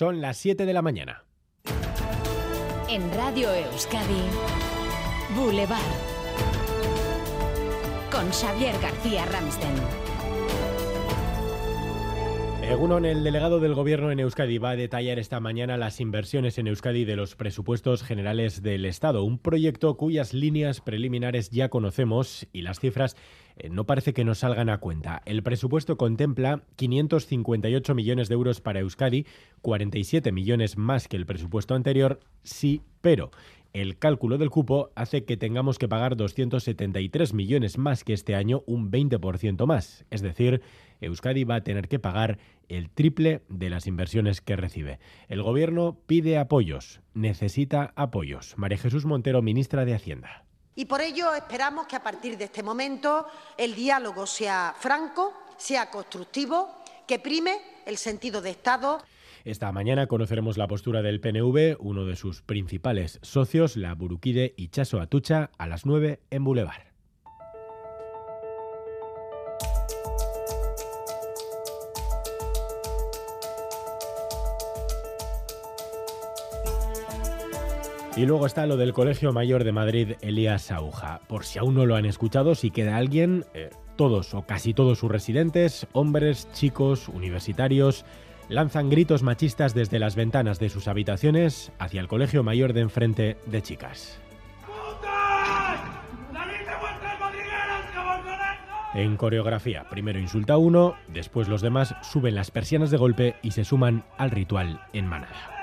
Son las 7 de la mañana. En Radio Euskadi, Boulevard. Con Xavier García Ramsten. Egunon, el delegado del Gobierno en Euskadi va a detallar esta mañana las inversiones en Euskadi de los presupuestos generales del Estado, un proyecto cuyas líneas preliminares ya conocemos y las cifras eh, no parece que nos salgan a cuenta. El presupuesto contempla 558 millones de euros para Euskadi, 47 millones más que el presupuesto anterior, sí, pero el cálculo del cupo hace que tengamos que pagar 273 millones más que este año, un 20% más. Es decir, Euskadi va a tener que pagar el triple de las inversiones que recibe. El Gobierno pide apoyos, necesita apoyos. María Jesús Montero, ministra de Hacienda. Y por ello esperamos que a partir de este momento el diálogo sea franco, sea constructivo, que prime el sentido de Estado. Esta mañana conoceremos la postura del PNV, uno de sus principales socios, la Buruquide y Chaso Atucha, a las 9 en Boulevard. Y luego está lo del Colegio Mayor de Madrid Elías Auja. Por si aún no lo han escuchado, si queda alguien, eh, todos o casi todos sus residentes, hombres, chicos, universitarios, lanzan gritos machistas desde las ventanas de sus habitaciones hacia el Colegio Mayor de enfrente de chicas. En coreografía, primero insulta uno, después los demás suben las persianas de golpe y se suman al ritual en manada.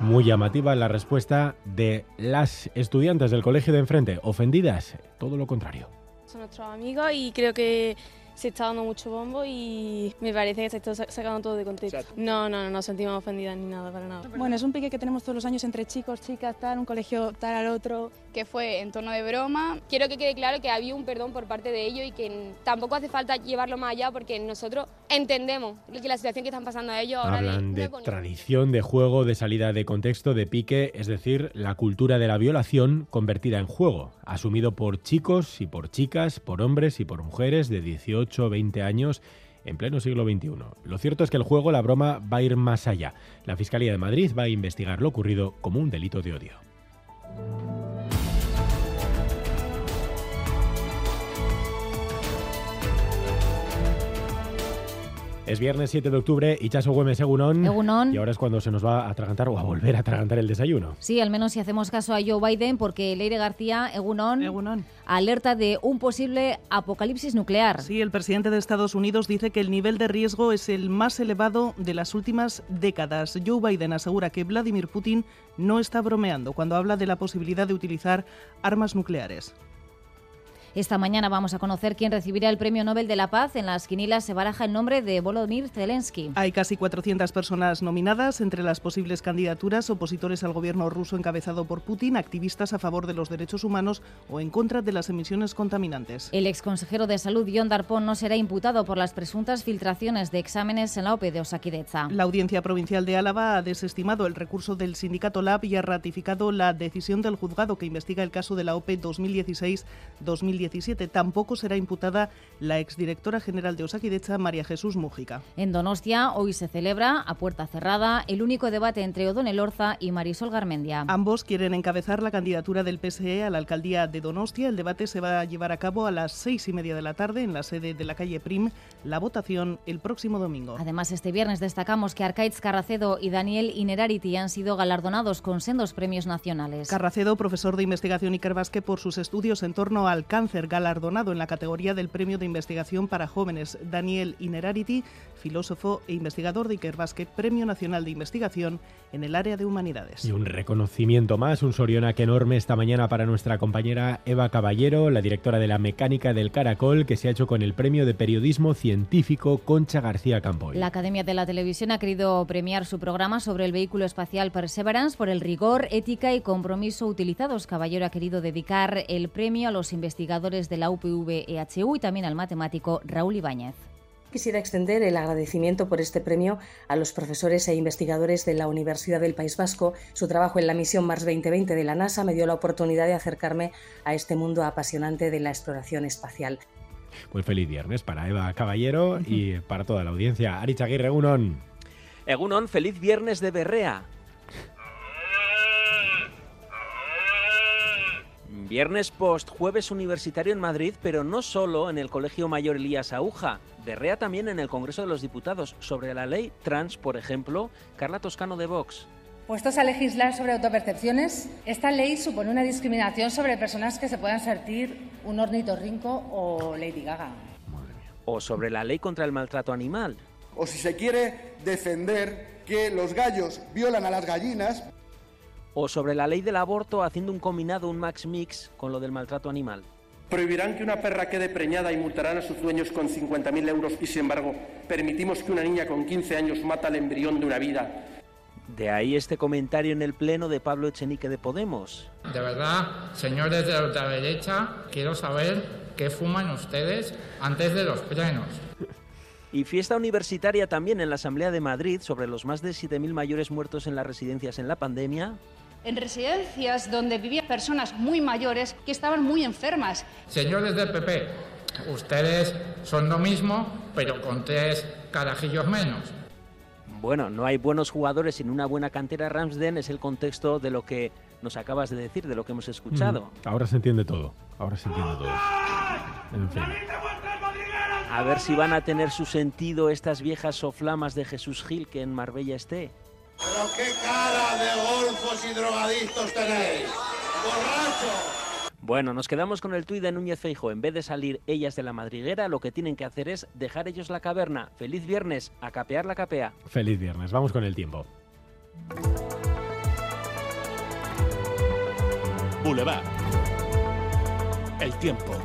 Muy llamativa la respuesta de las estudiantes del colegio de enfrente, ofendidas, todo lo contrario. Son nuestros amigos y creo que se está dando mucho bombo y me parece que se está sacando todo de contexto. No, no, no nos sentimos ofendidas ni nada, para nada. Bueno, es un pique que tenemos todos los años entre chicos, chicas, tal, un colegio tal al otro. Que fue en tono de broma. Quiero que quede claro que había un perdón por parte de ellos y que tampoco hace falta llevarlo más allá porque nosotros entendemos que la situación que están pasando a ellos ahora Hablan de, tradición, de juego, de salida de contexto, de pique, es decir, la cultura de la violación convertida en juego, asumido por chicos y por chicas, por hombres y por mujeres de 18 20 años en pleno siglo XXI. Lo cierto es que el juego, la broma, va a ir más allá. La Fiscalía de Madrid va a investigar lo ocurrido como un delito de odio. Es viernes 7 de octubre y Chaso Güemes Egunon. Egunon. Y ahora es cuando se nos va a atragantar o a volver a atragantar el desayuno. Sí, al menos si hacemos caso a Joe Biden, porque Leire García, Egunon, Egunon. alerta de un posible apocalipsis nuclear. Sí, el presidente de Estados Unidos dice que el nivel de riesgo es el más elevado de las últimas décadas. Joe Biden asegura que Vladimir Putin no está bromeando cuando habla de la posibilidad de utilizar armas nucleares. Esta mañana vamos a conocer quién recibirá el Premio Nobel de la Paz. En las quinilas se baraja el nombre de Volodymyr Zelensky. Hay casi 400 personas nominadas entre las posibles candidaturas, opositores al gobierno ruso encabezado por Putin, activistas a favor de los derechos humanos o en contra de las emisiones contaminantes. El exconsejero de Salud, John Darpón, no será imputado por las presuntas filtraciones de exámenes en la OPE de Osakidecha. La Audiencia Provincial de Álava ha desestimado el recurso del sindicato LAB y ha ratificado la decisión del juzgado que investiga el caso de la OPE 2016-2017. Tampoco será imputada la exdirectora general de Osakidecha, María Jesús Mújica. En Donostia hoy se celebra, a puerta cerrada, el único debate entre Odón Elorza y Marisol Garmendia. Ambos quieren encabezar la candidatura del PSE a la alcaldía de Donostia. El debate se va a llevar a cabo a las seis y media de la tarde en la sede de la calle Prim. La votación el próximo domingo. Además, este viernes destacamos que Arcaiz Carracedo y Daniel Inerarity han sido galardonados con sendos premios nacionales. Carracedo, profesor de investigación y Basque por sus estudios en torno al cáncer galardonado en la categoría del Premio de Investigación para Jóvenes. Daniel Inerarity, filósofo e investigador de Ikerbasque, Premio Nacional de Investigación en el área de humanidades. Y un reconocimiento más, un Sorionac enorme esta mañana para nuestra compañera Eva Caballero, la directora de la Mecánica del Caracol, que se ha hecho con el Premio de Periodismo Científico Concha García Campoy. La Academia de la Televisión ha querido premiar su programa sobre el vehículo espacial Perseverance por el rigor, ética y compromiso utilizados. Caballero ha querido dedicar el premio a los investigadores de la UPV EHU y también al matemático Raúl Ibáñez. Quisiera extender el agradecimiento por este premio a los profesores e investigadores de la Universidad del País Vasco. Su trabajo en la misión Mars 2020 de la NASA me dio la oportunidad de acercarme a este mundo apasionante de la exploración espacial. Pues feliz viernes para Eva Caballero y para toda la audiencia. Arich Aguirre, Egunon. Egunon, feliz viernes de Berrea. Viernes post jueves universitario en Madrid, pero no solo en el Colegio Mayor Elías Aúja. Berrea también en el Congreso de los Diputados sobre la ley trans, por ejemplo, Carla Toscano de Vox. Puestos a legislar sobre autopercepciones, esta ley supone una discriminación sobre personas que se puedan sentir un ornitorrinco o Lady Gaga. O sobre la ley contra el maltrato animal. O si se quiere defender que los gallos violan a las gallinas. O sobre la ley del aborto haciendo un combinado, un max mix con lo del maltrato animal. Prohibirán que una perra quede preñada y multarán a sus dueños con 50.000 euros y, sin embargo, permitimos que una niña con 15 años mata al embrión de una vida. De ahí este comentario en el pleno de Pablo Echenique de Podemos. De verdad, señores de la ultraderecha, quiero saber qué fuman ustedes antes de los plenos. Y fiesta universitaria también en la Asamblea de Madrid sobre los más de 7.000 mayores muertos en las residencias en la pandemia en residencias donde vivían personas muy mayores que estaban muy enfermas. Señores del PP, ustedes son lo mismo, pero con tres carajillos menos. Bueno, no hay buenos jugadores sin una buena cantera Ramsden, es el contexto de lo que nos acabas de decir, de lo que hemos escuchado. Mm, ahora se entiende todo, ahora se entiende todo. En fin. A ver si van a tener su sentido estas viejas soflamas de Jesús Gil que en Marbella esté. Pero qué cara de golfos y drogadictos tenéis. ¡Borracho! Bueno, nos quedamos con el tuit de Núñez Feijo. En vez de salir ellas de la madriguera, lo que tienen que hacer es dejar ellos la caverna. Feliz viernes, a capear la capea. Feliz viernes, vamos con el tiempo. Boulevard. El tiempo.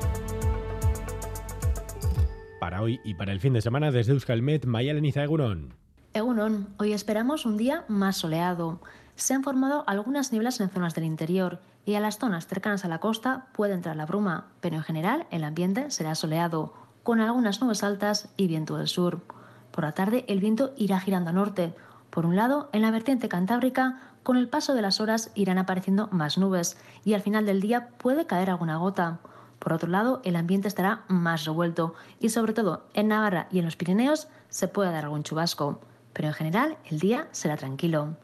Para hoy y para el fin de semana desde Euskalmet, Mayalen Egunon. Egunon, hoy esperamos un día más soleado. Se han formado algunas nieblas en zonas del interior y a las zonas cercanas a la costa puede entrar la bruma, pero en general el ambiente será soleado, con algunas nubes altas y viento del sur. Por la tarde el viento irá girando a norte. Por un lado, en la vertiente cantábrica, con el paso de las horas irán apareciendo más nubes y al final del día puede caer alguna gota. Por otro lado, el ambiente estará más revuelto y sobre todo en Navarra y en los Pirineos se puede dar algún chubasco pero en general el día será tranquilo.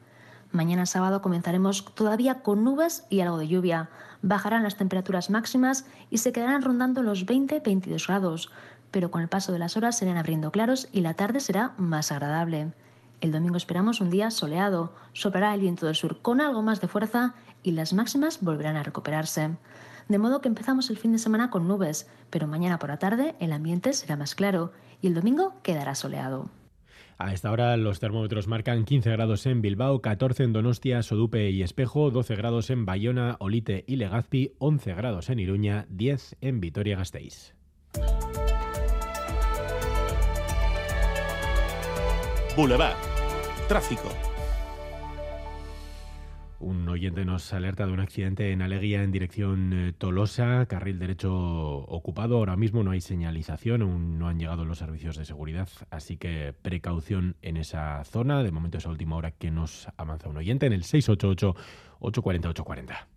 Mañana sábado comenzaremos todavía con nubes y algo de lluvia. Bajarán las temperaturas máximas y se quedarán rondando los 20-22 grados, pero con el paso de las horas se irán abriendo claros y la tarde será más agradable. El domingo esperamos un día soleado, soplará el viento del sur con algo más de fuerza y las máximas volverán a recuperarse. De modo que empezamos el fin de semana con nubes, pero mañana por la tarde el ambiente será más claro y el domingo quedará soleado. A esta hora los termómetros marcan 15 grados en Bilbao, 14 en Donostia, Sodupe y Espejo, 12 grados en Bayona, Olite y Legazpi, 11 grados en Iruña, 10 en Vitoria-Gasteiz. Boulevard. Tráfico. Un oyente nos alerta de un accidente en Aleguía en dirección eh, Tolosa, carril derecho ocupado. Ahora mismo no hay señalización, aún no han llegado los servicios de seguridad, así que precaución en esa zona. De momento es la última hora que nos avanza un oyente en el 688 840 840.